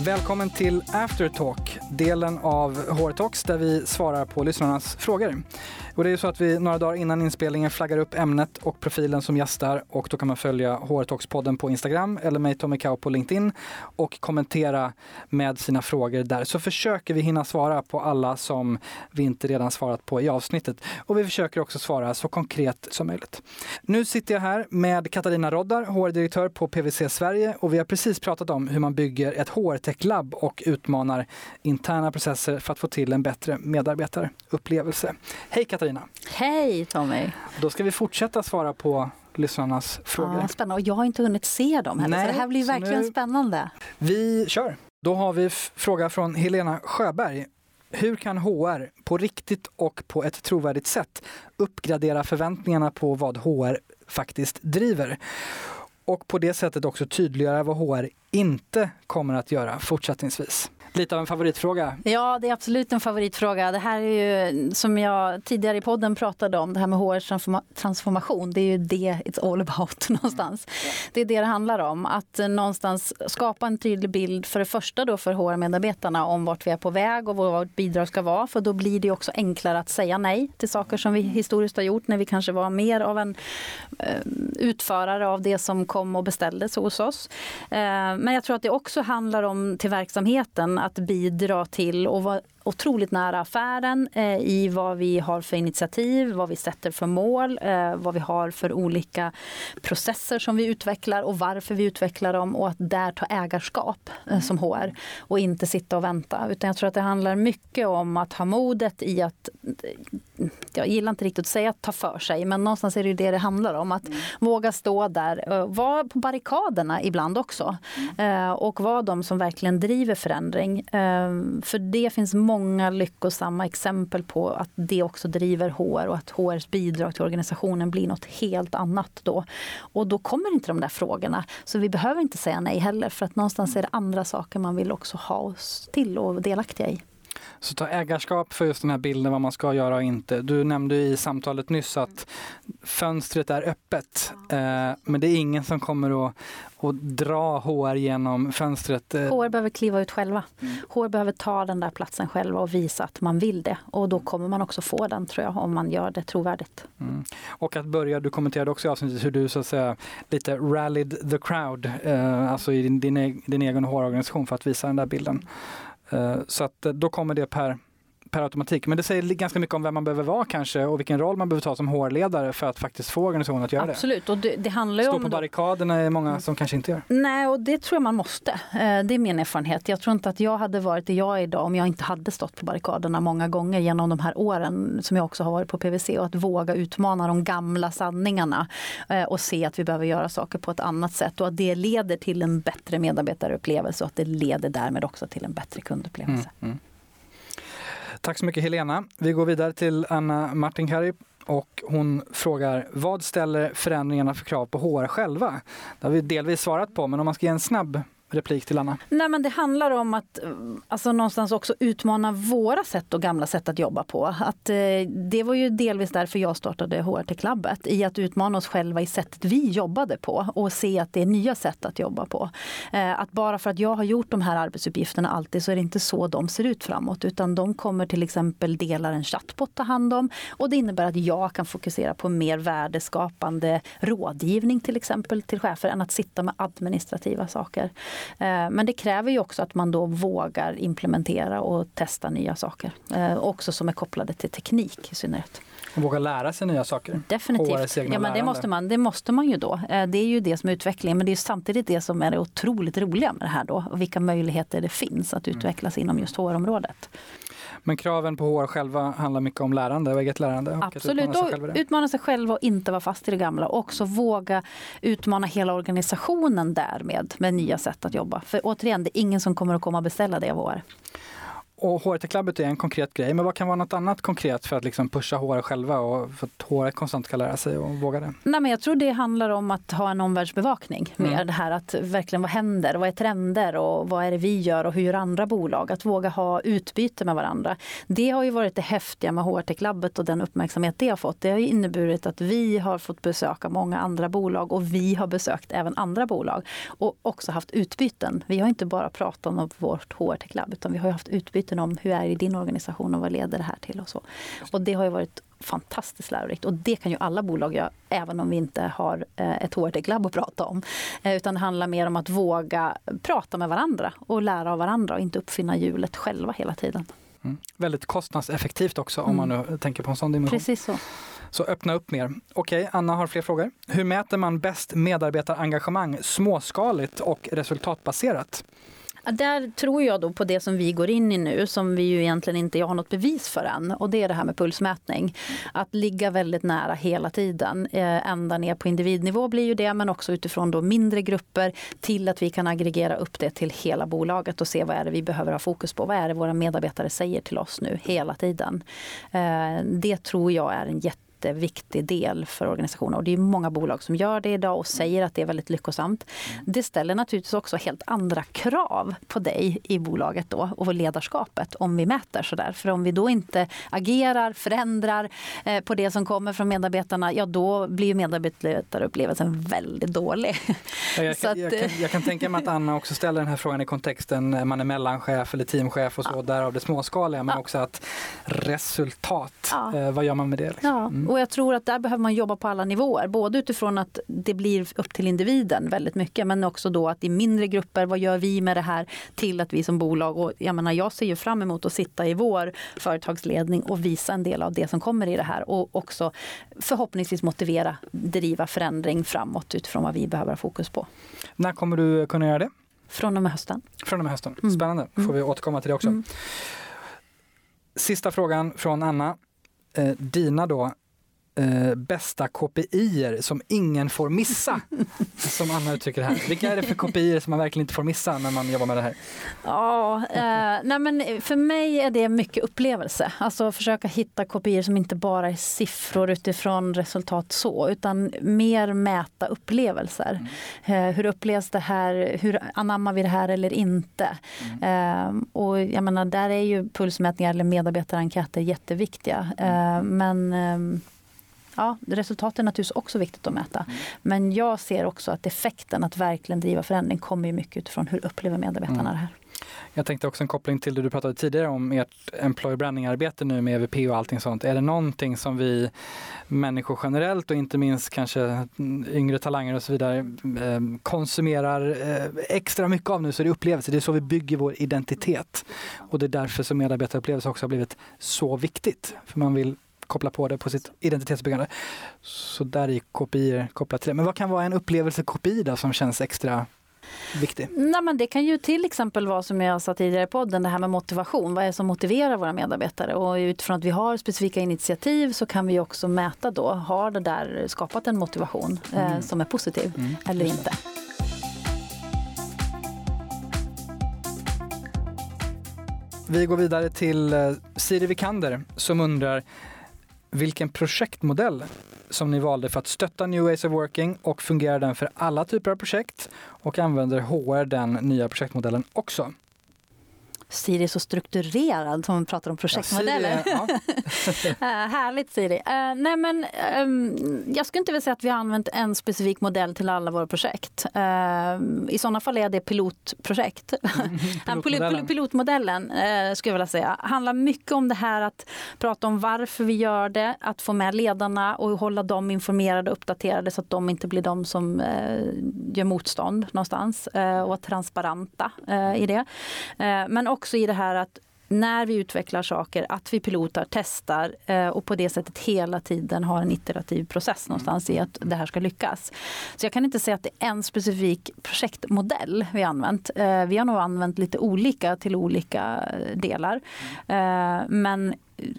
Välkommen till Aftertalk, delen av HR Talks där vi svarar på lyssnarnas frågor. Och det är så att vi några dagar innan inspelningen flaggar upp ämnet och profilen som gästar och då kan man följa HR Talks-podden på Instagram eller mig Tommy Kau på LinkedIn och kommentera med sina frågor där. Så försöker vi hinna svara på alla som vi inte redan svarat på i avsnittet. Och vi försöker också svara så konkret som möjligt. Nu sitter jag här med Katarina Roddar, HR-direktör på PWC Sverige och vi har precis pratat om hur man bygger ett HR-tech-labb och utmanar interna processer för att få till en bättre medarbetarupplevelse. Hej Katarina! Hej Tommy! Då ska vi fortsätta svara på lyssnarnas frågor. Ja, spännande. Och jag har inte hunnit se dem heller, Nej, så det här blir verkligen nu... spännande. Vi kör! Då har vi fråga från Helena Sjöberg. Hur kan HR på riktigt och på ett trovärdigt sätt uppgradera förväntningarna på vad HR faktiskt driver? Och på det sättet också tydliggöra vad HR inte kommer att göra fortsättningsvis lite av en favoritfråga. Ja, det är absolut en favoritfråga. Det här är ju som jag tidigare i podden pratade om, det här med HR-transformation. Det är ju det it's all about någonstans. Mm. Det är det det handlar om. Att någonstans skapa en tydlig bild för det första då för HR-medarbetarna om vart vi är på väg och vad vårt bidrag ska vara. För då blir det också enklare att säga nej till saker som vi historiskt har gjort när vi kanske var mer av en eh, utförare av det som kom och beställdes hos oss. Eh, men jag tror att det också handlar om till verksamheten att bidra till och vara otroligt nära affären eh, i vad vi har för initiativ, vad vi sätter för mål, eh, vad vi har för olika processer som vi utvecklar och varför vi utvecklar dem och att där ta ägarskap eh, som HR och inte sitta och vänta. Utan jag tror att det handlar mycket om att ha modet i att jag gillar inte riktigt att säga att ta för sig, men någonstans är det ju det det handlar om. Att mm. våga stå där, vara på barrikaderna ibland också. Mm. Och vara de som verkligen driver förändring. För det finns många Många lyckosamma exempel på att det också driver HR och att HRs bidrag till organisationen blir något helt annat då. Och då kommer inte de där frågorna. Så vi behöver inte säga nej heller för att någonstans är det andra saker man vill också ha oss till och delaktiga i. Så ta ägarskap för just den här bilden vad man ska göra och inte. Du nämnde i samtalet nyss att fönstret är öppet. Eh, men det är ingen som kommer att, att dra HR genom fönstret. HR eh. behöver kliva ut själva. Mm. HR behöver ta den där platsen själva och visa att man vill det. Och då kommer man också få den tror jag, om man gör det trovärdigt. Mm. Och att börja, du kommenterade också i avsnittet hur du så att säga lite rallied the crowd, eh, alltså i din, din, din egen HR-organisation för att visa den där bilden. Eh, så att eh, då kommer det per per automatik. Men det säger ganska mycket om vem man behöver vara kanske och vilken roll man behöver ta som HR-ledare för att faktiskt få organisationen att göra det. Absolut, och det, det handlar Stå om... på barrikaderna är många som kanske inte gör. Nej, och det tror jag man måste. Eh, det är min erfarenhet. Jag tror inte att jag hade varit det jag är idag om jag inte hade stått på barrikaderna många gånger genom de här åren som jag också har varit på PVC och att våga utmana de gamla sanningarna eh, och se att vi behöver göra saker på ett annat sätt och att det leder till en bättre medarbetarupplevelse och att det leder därmed också till en bättre kundupplevelse. Mm, mm. Tack så mycket Helena. Vi går vidare till Anna Martinkari och hon frågar vad ställer förändringarna för krav på HR själva? Det har vi delvis svarat på, men om man ska ge en snabb replik till Anna? Nej, men det handlar om att eh, alltså, någonstans också utmana våra sätt och gamla sätt att jobba på. Att, eh, det var ju delvis därför jag startade HRT-klubbet, i att utmana oss själva i sättet vi jobbade på och se att det är nya sätt att jobba på. Eh, att bara för att jag har gjort de här arbetsuppgifterna alltid så är det inte så de ser ut framåt, utan de kommer till exempel delar en chatbot ta hand om och det innebär att jag kan fokusera på mer värdeskapande rådgivning till exempel till chefer än att sitta med administrativa saker. Eh, men det kräver ju också att man då vågar implementera och testa nya saker. Eh, också som är kopplade till teknik i synnerhet. Och våga lära sig nya saker. Definitivt. Ja, men det, måste man, det måste man ju då. Eh, det är ju det som är utvecklingen men det är samtidigt det som är det otroligt roliga med det här då. Och vilka möjligheter det finns att mm. utvecklas mm. inom just HR-området. Men kraven på HR själva handlar mycket om lärande och eget lärande. Absolut, och utmana sig, utmana sig själv och inte vara fast i det gamla. Och också våga utmana hela organisationen därmed med nya sätt att jobba. För återigen, det är ingen som kommer att komma och beställa det av HR. Och HRT Clubbet är en konkret grej, men vad kan vara något annat konkret för att liksom pusha HR själva och för att HR konstant ska lära sig och våga det? Nej, men jag tror det handlar om att ha en omvärldsbevakning. Mer mm. det här att verkligen vad händer, vad är trender och vad är det vi gör och hur gör andra bolag? Att våga ha utbyte med varandra. Det har ju varit det häftiga med HRT Clubbet och den uppmärksamhet det har fått. Det har inneburit att vi har fått besöka många andra bolag och vi har besökt även andra bolag och också haft utbyten. Vi har inte bara pratat om vårt HRT Club utan vi har haft utbyten om hur är det i din organisation och vad leder det här till och så. Och det har ju varit fantastiskt lärorikt. Och det kan ju alla bolag göra, även om vi inte har eh, ett HRT-labb att prata om. Eh, utan det handlar mer om att våga prata med varandra och lära av varandra och inte uppfinna hjulet själva hela tiden. Mm. Väldigt kostnadseffektivt också om mm. man nu tänker på en sån dimension. Precis så. Så öppna upp mer. Okej, Anna har fler frågor. Hur mäter man bäst medarbetarengagemang småskaligt och resultatbaserat? Där tror jag då på det som vi går in i nu som vi ju egentligen inte har något bevis för än. Och det är det här med pulsmätning. Att ligga väldigt nära hela tiden. Eh, ända ner på individnivå blir ju det men också utifrån då mindre grupper till att vi kan aggregera upp det till hela bolaget och se vad är det vi behöver ha fokus på. Vad är det våra medarbetare säger till oss nu hela tiden. Eh, det tror jag är en jätte jätteviktig del för organisationer. Och det är många bolag som gör det idag och säger att det är väldigt lyckosamt. Det ställer naturligtvis också helt andra krav på dig i bolaget då och ledarskapet om vi mäter sådär. För om vi då inte agerar, förändrar eh, på det som kommer från medarbetarna, ja då blir medarbetarupplevelsen väldigt dålig. Ja, jag, kan, att, jag, kan, eh, jag, kan, tänka mig att Anna också ställer den här frågan i kontexten eh, man är mellanchef eller teamchef och så, ja. därav det småskaliga, men ja. också att resultat, ja. vad gör man med det? Liksom? Ja. Mm. Och jag tror att där behöver man jobba på alla nivåer. Både utifrån att det blir upp till individen väldigt mycket men också då att i mindre grupper, vad gör vi med det här till att vi som bolag, och jag menar jag ser ju fram emot att sitta i vår företagsledning och visa en del av det som kommer i det här och också förhoppningsvis motivera, driva förändring framåt utifrån vad vi behöver ha fokus på. När kommer du kunna göra det? Från och med hösten. Från och med hösten. Mm. Spännande. Får mm. vi återkomma till det också. Mm. Sista frågan från Anna. Eh, dina då eh, bästa KPI som ingen får missa. som Anna uttrycker det här. Vilka är det för KPI som man verkligen inte får missa när man jobbar med det här? Ja, eh, nej men för mig är det mycket upplevelse. Alltså försöka hitta KPI som inte bara är siffror utifrån resultat så, utan mer mäta upplevelser. Mm. Eh, hur upplevs det här? Hur anammar vi det här eller inte? Mm. Eh, och jag menar, där är ju pulsmätningar eller medarbetarenkäter jätteviktiga. Eh, men ehm, ja, resultaten är naturligtvis också viktigt att mäta. Mm. Men jag ser också att effekten att verkligen driva förändring kommer mycket utifrån hur upplever medarbetarna mm. det här. Jag tänkte också en koppling till det du pratade tidigare om ert employer branding-arbete nu med EVP och allting sånt. Är det någonting som vi människor generellt och inte minst kanske yngre talanger och så vidare eh, konsumerar eh, extra mycket av nu så är det upplevelse. Det är så vi bygger vår identitet. Och det är därför som medarbetarupplevelse också har blivit så viktigt. För man vill koppla på det på sitt identitetsbyggande. Så där är KPI kopplat till det. Men vad kan vara en upplevelse-KPI då som känns extra viktig? Nej, men det kan ju till exempel vara som jag sa tidigare i podden, det här med motivation. Vad är det som motiverar våra medarbetare? Och utifrån att vi har specifika initiativ så kan vi också mäta då, har det där skapat en motivation eh, mm. som är positiv mm. eller inte? Vi går vidare till eh, Siri Vikander som undrar vilken projektmodell som ni valde för att stötta New Ways of Working och fungerar den för alla typer av projekt och använder HR den nya projektmodellen också? Siri är så strukturerad som pratar om projektmodeller. Ja, Siri, ja. Härligt Siri. Uh, nej men, um, jag skulle inte vilja säga att vi har använt en specifik modell till alla våra projekt. Uh, I sådana fall är det pilotprojekt. pilotmodellen, pilotmodellen uh, skulle jag vilja säga. handlar mycket om det här att prata om varför vi gör det, att få med ledarna och hålla dem informerade och uppdaterade så att de inte blir de som gör motstånd någonstans och vara transparenta i det. men också också i det här att när vi utvecklar saker, att vi pilotar, testar eh, och på det sättet hela tiden har en iterativ process någonstans i att det här ska lyckas. Så jag kan inte säga att det är en specifik projektmodell vi har använt. Eh, vi har nog använt lite olika till olika eh, delar. Men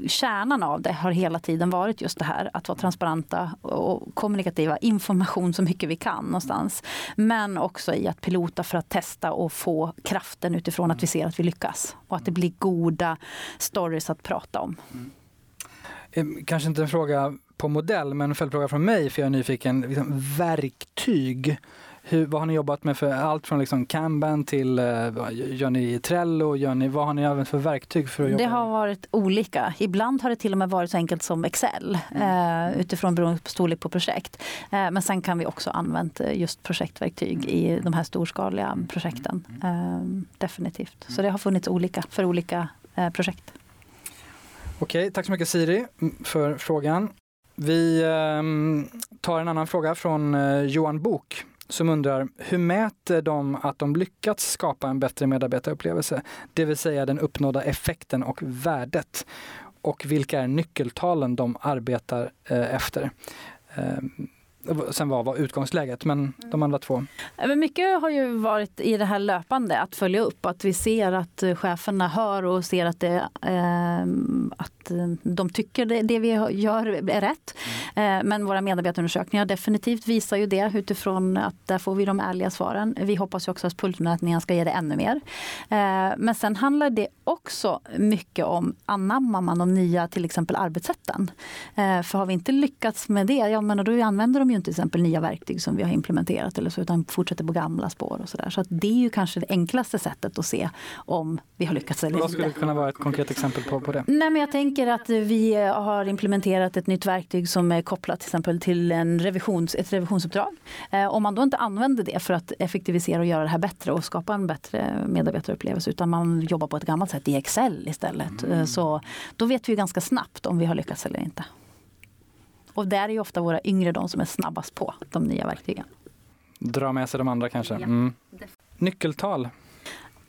kärnan av det har hela tiden varit just det här att vara transparenta och kommunikativa, information så mycket vi kan någonstans. Men också i att pilota för att testa och få kraften utifrån att vi ser att vi lyckas och att det blir goda stories att prata om. Mm. Kanske inte en fråga på modell, men en följdfråga från mig, för jag är nyfiken. Liksom, verktyg hur, vad har ni jobbat med för allt från liksom Kanban till, uh, gör ni Trello, gör ni, vad har ni använt för verktyg för att jobba? Det har varit olika. Ibland har det till och med varit så enkelt som Excel mm. uh, utifrån beroende på storlek på projekt. Uh, men sen kan vi också använda just projektverktyg mm. i de här storskaliga projekten. Mm. definitivt. Så det har funnits olika för olika projekt. Okej, tack så mycket Siri för frågan. Vi ehm, tar en annan fråga från Johan Bok som undrar hur mäter de att de lyckats skapa en bättre medarbetarupplevelse? Det vill säga den uppnådda effekten och värdet. Och vilka är nyckeltalen de arbetar eh, efter? Ehm, Eh, sen vad var utgångsläget, men de andra två? Mycket har ju varit i det här löpande, att följa upp, att vi ser att cheferna hör och ser att, det, eh, att de tycker det, det, vi gör är rätt. Mm. Men våra medarbetarundersökningar definitivt visar ju det utifrån att där får vi de ärliga svaren. Vi hoppas också att pulsmätningen ska ge det ännu mer. Eh, men sen handlar det också mycket om anammar man de nya till exempel arbetssätten. Eh, för har vi inte lyckats med det, ja men då använder de ju inte till exempel nya verktyg som vi har implementerat eller så, utan fortsätter på gamla spår och så där. Så att det är ju kanske det enklaste sättet att se om vi har lyckats eller inte. Vad skulle kunna vara ett konkret exempel på, på det? Nej, men jag tänker att vi har implementerat ett nytt verktyg som är kopplat till exempel till en revisions, ett revisionsuppdrag. Eh, om man då inte använder det för att effektivisera och göra det här bättre och skapa en bättre medarbetarupplevelse utan man jobbar på ett gammalt sätt i Excel istället. Mm. Så då vet vi ganska snabbt om vi har lyckats eller inte. Och där är ju ofta våra yngre de som är snabbast på de nya verktygen. Dra med sig de andra kanske. Mm. Nyckeltal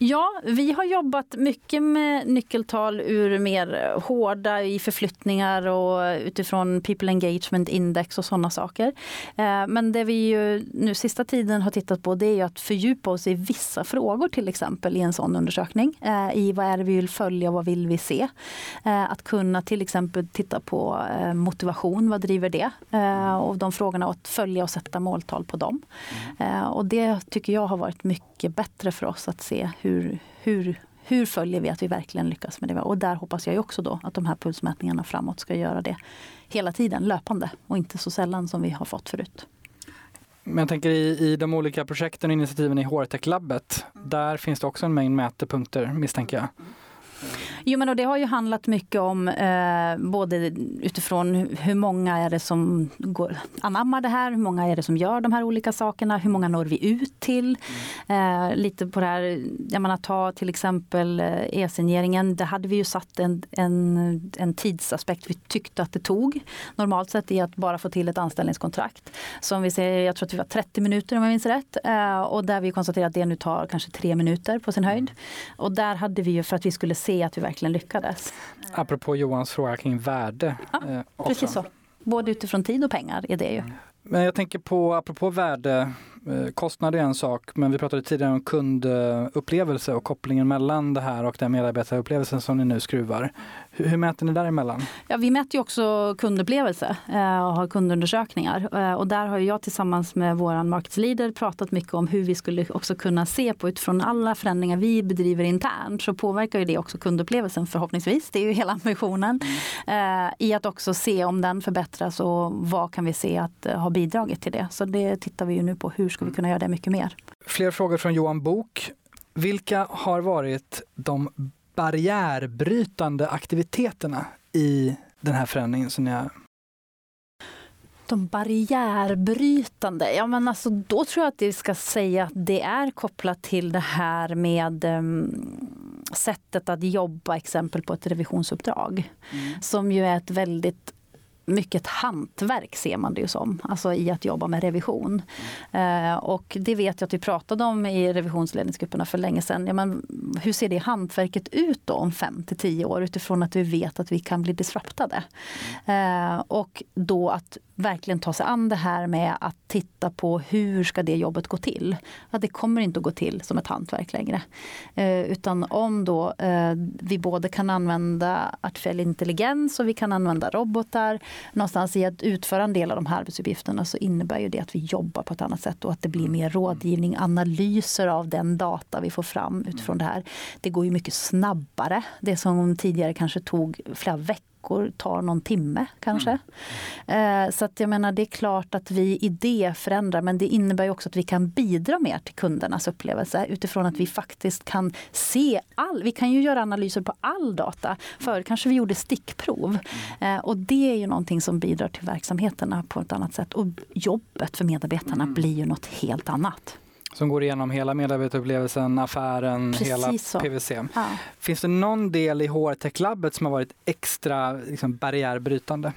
Ja, vi har jobbat mycket med nyckeltal ur mer hårda i förflyttningar och utifrån People Engagement Index och sådana saker. Eh, men det vi ju nu sista tiden har tittat på det är att fördjupa oss i vissa frågor till exempel i en sån undersökning. Eh, I vad är det vi vill följa, vad vill vi se? Eh, att kunna till exempel titta på motivation, vad driver det? Och de frågorna och att följa och sätta måltal på dem. Och det tycker jag har varit mycket bättre för oss att se hur hur, hur, hur följer vi att vi verkligen lyckas med det? Och där hoppas jag också då att de här pulsmätningarna framåt ska göra det hela tiden, löpande och inte så sällan som vi har fått förut. Men jag tänker i, i de olika projekten och initiativen i HR-tech-labbet, där finns det också en mängd mätepunkter misstänker jag. Jo, men och det har ju handlat mycket om eh, både utifrån hur många är det som går, anammar det här, hur många är det som gör de här olika sakerna, hur många når vi ut till? Eh, lite på det här, jag menar ta till exempel eh, e-signeringen, där hade vi ju satt en, en, en tidsaspekt vi tyckte att det tog. Normalt sett i att bara få till ett anställningskontrakt. Som vi ser, jag tror att vi var 30 minuter om jag minns rätt. Eh, och där vi konstaterar att det nu tar kanske tre minuter på sin höjd. Och där hade vi ju för att vi skulle se se att vi verkligen lyckades. Apropå Johans fråga kring värde. Ja, eh, precis så. Både utifrån tid och pengar är det ju. Men jag tänker på, apropå värde, Eh, kostnad är en sak, men vi pratade tidigare om kundupplevelse och kopplingen mellan det här och den medarbetarupplevelsen som ni nu skruvar. Hur, hur mäter ni däremellan? Ja, vi mäter ju också kundupplevelse eh, och har kundundersökningar. Eh, och där har jag tillsammans med vår marknadsleader pratat mycket om hur vi skulle också kunna se på utifrån alla förändringar vi bedriver internt så påverkar ju det också kundupplevelsen förhoppningsvis. Det är ju hela ambitionen. Mm. I att också se om den förbättras och vad kan vi se att har bidragit till det. Så det tittar vi ju nu på. Hur ska vi kunna göra det mycket mer? Fler frågor från Johan Bok. Vilka har varit de barriärbrytande aktiviteterna i den här förändringen som ni har de barriärbrytande, ja men alltså då tror jag att vi ska säga att det är kopplat till det här med um, sättet att jobba exempel på ett revisionsuppdrag. Mm. Som ju är ett väldigt mycket hantverk ser man det ju som, alltså i att jobba med revision. Eh, och det vet jag att vi pratade om i revisionsledningsgrupperna för länge sedan. Ja, men hur ser det hantverket ut då om fem till tio år utifrån att vi vet att vi kan bli disruptade? Eh, och då att verkligen ta sig an det här med att titta på hur ska det jobbet gå till? Att det kommer inte att gå till som ett hantverk längre. Eh, utan om då eh, vi både kan använda artificiell intelligens och vi kan använda robotar någonstans i att utföra en del av de här arbetsuppgifterna så innebär ju det att vi jobbar på ett annat sätt och att det blir mer rådgivning, analyser av den data vi får fram utifrån det här. Det går ju mycket snabbare. Det som tidigare kanske tog flera veckor veckor tar någon timme kanske. Mm. Eh, så att jag menar det är klart att vi i det förändrar men det innebär också att vi kan bidra mer till kundernas upplevelse utifrån att vi faktiskt kan se all, vi kan ju göra analyser på all data. Förr kanske vi gjorde stickprov mm. eh, och det är ju någonting som bidrar till verksamheterna på ett annat sätt och jobbet för medarbetarna mm. blir ju något helt annat. Som går igenom hela medarbetarupplevelsen, affären, Precis hela så. PVC. Ja. Finns det någon del i HR Tech Labbet som har varit extra liksom, barriärbrytande?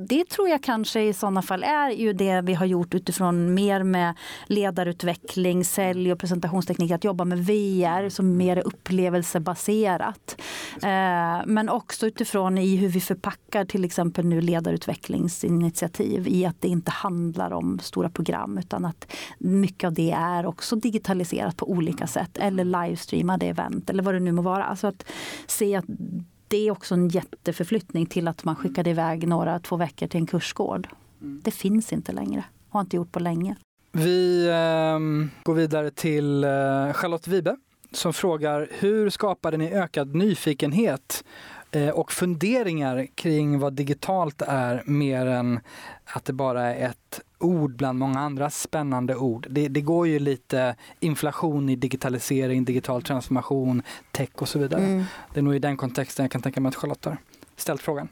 Det tror jag kanske i sådana fall är ju det vi har gjort utifrån mer med ledarutveckling, sälj och presentationsteknik. Att jobba med VR som mer är upplevelsebaserat. Eh, men också utifrån i hur vi förpackar till exempel nu ledarutvecklingsinitiativ i att det inte handlar om stora program utan att mycket av det är också digitaliserat på olika sätt eller livestreamade event eller vad det nu må vara. Alltså att se att det är också en jätteförflyttning till att man skickade iväg några, två veckor till en kursgård. Mm. Det finns inte längre, har inte gjort på länge. Vi eh, går vidare till eh, Charlotte Wibe som frågar hur skapade ni ökad nyfikenhet och funderingar kring vad digitalt är mer än att det bara är ett ord bland många andra spännande ord. Det, det, går ju lite inflation i digitalisering, digital transformation, tech och så vidare. Mm. Det är nog i den kontexten jag kan tänka mig att Charlotte har ställt frågan.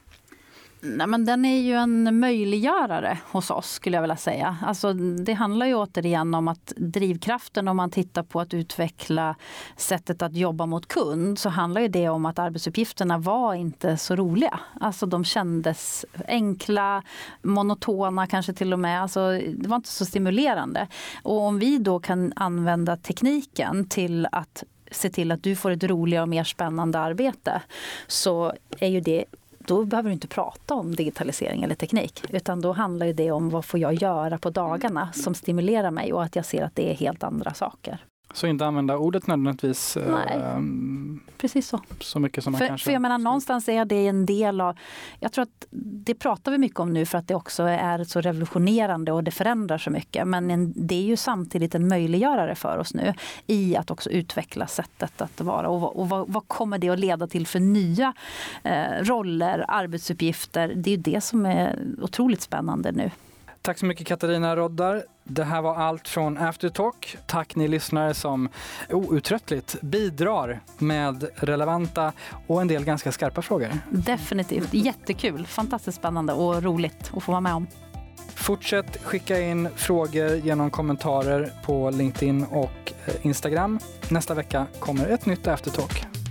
Nej, men den är ju en möjliggörare hos oss skulle jag vilja säga. Alltså, det handlar ju återigen om att drivkraften om man tittar på att utveckla sättet att jobba mot kund så handlar det om att arbetsuppgifterna var inte så roliga. Alltså de kändes enkla, monotona kanske till och med. Alltså, det var inte så stimulerande. Och om vi då kan använda tekniken till att se till att du får ett roligare och mer spännande arbete så är ju det då behöver du inte prata om digitalisering eller teknik. Utan då handlar det om vad får jag göra på dagarna som stimulerar mig och att jag ser att det är helt andra saker. Så inte använda ordet nödvändigtvis Nej, eh, precis så. så mycket som man för, kanske... För jag menar någonstans är det en del av, jag tror att det pratar vi mycket om nu för att det också är så revolutionerande och det förändrar så mycket. Men en, det är ju samtidigt en möjliggörare för oss nu i att också utveckla sättet att vara. Och, och vad, vad, kommer det att leda till för nya eh, roller, arbetsuppgifter? Det är ju det som är otroligt spännande nu. Tack så mycket Katarina Roddar. Det här var allt från Aftertalk. Tack ni lyssnare som outtröttligt bidrar med relevanta och en del ganska skarpa frågor. Definitivt. Jättekul. Fantastiskt spännande och roligt att få vara med om. Fortsätt skicka in frågor genom kommentarer på LinkedIn och eh, Instagram. Nästa vecka kommer ett nytt Aftertalk.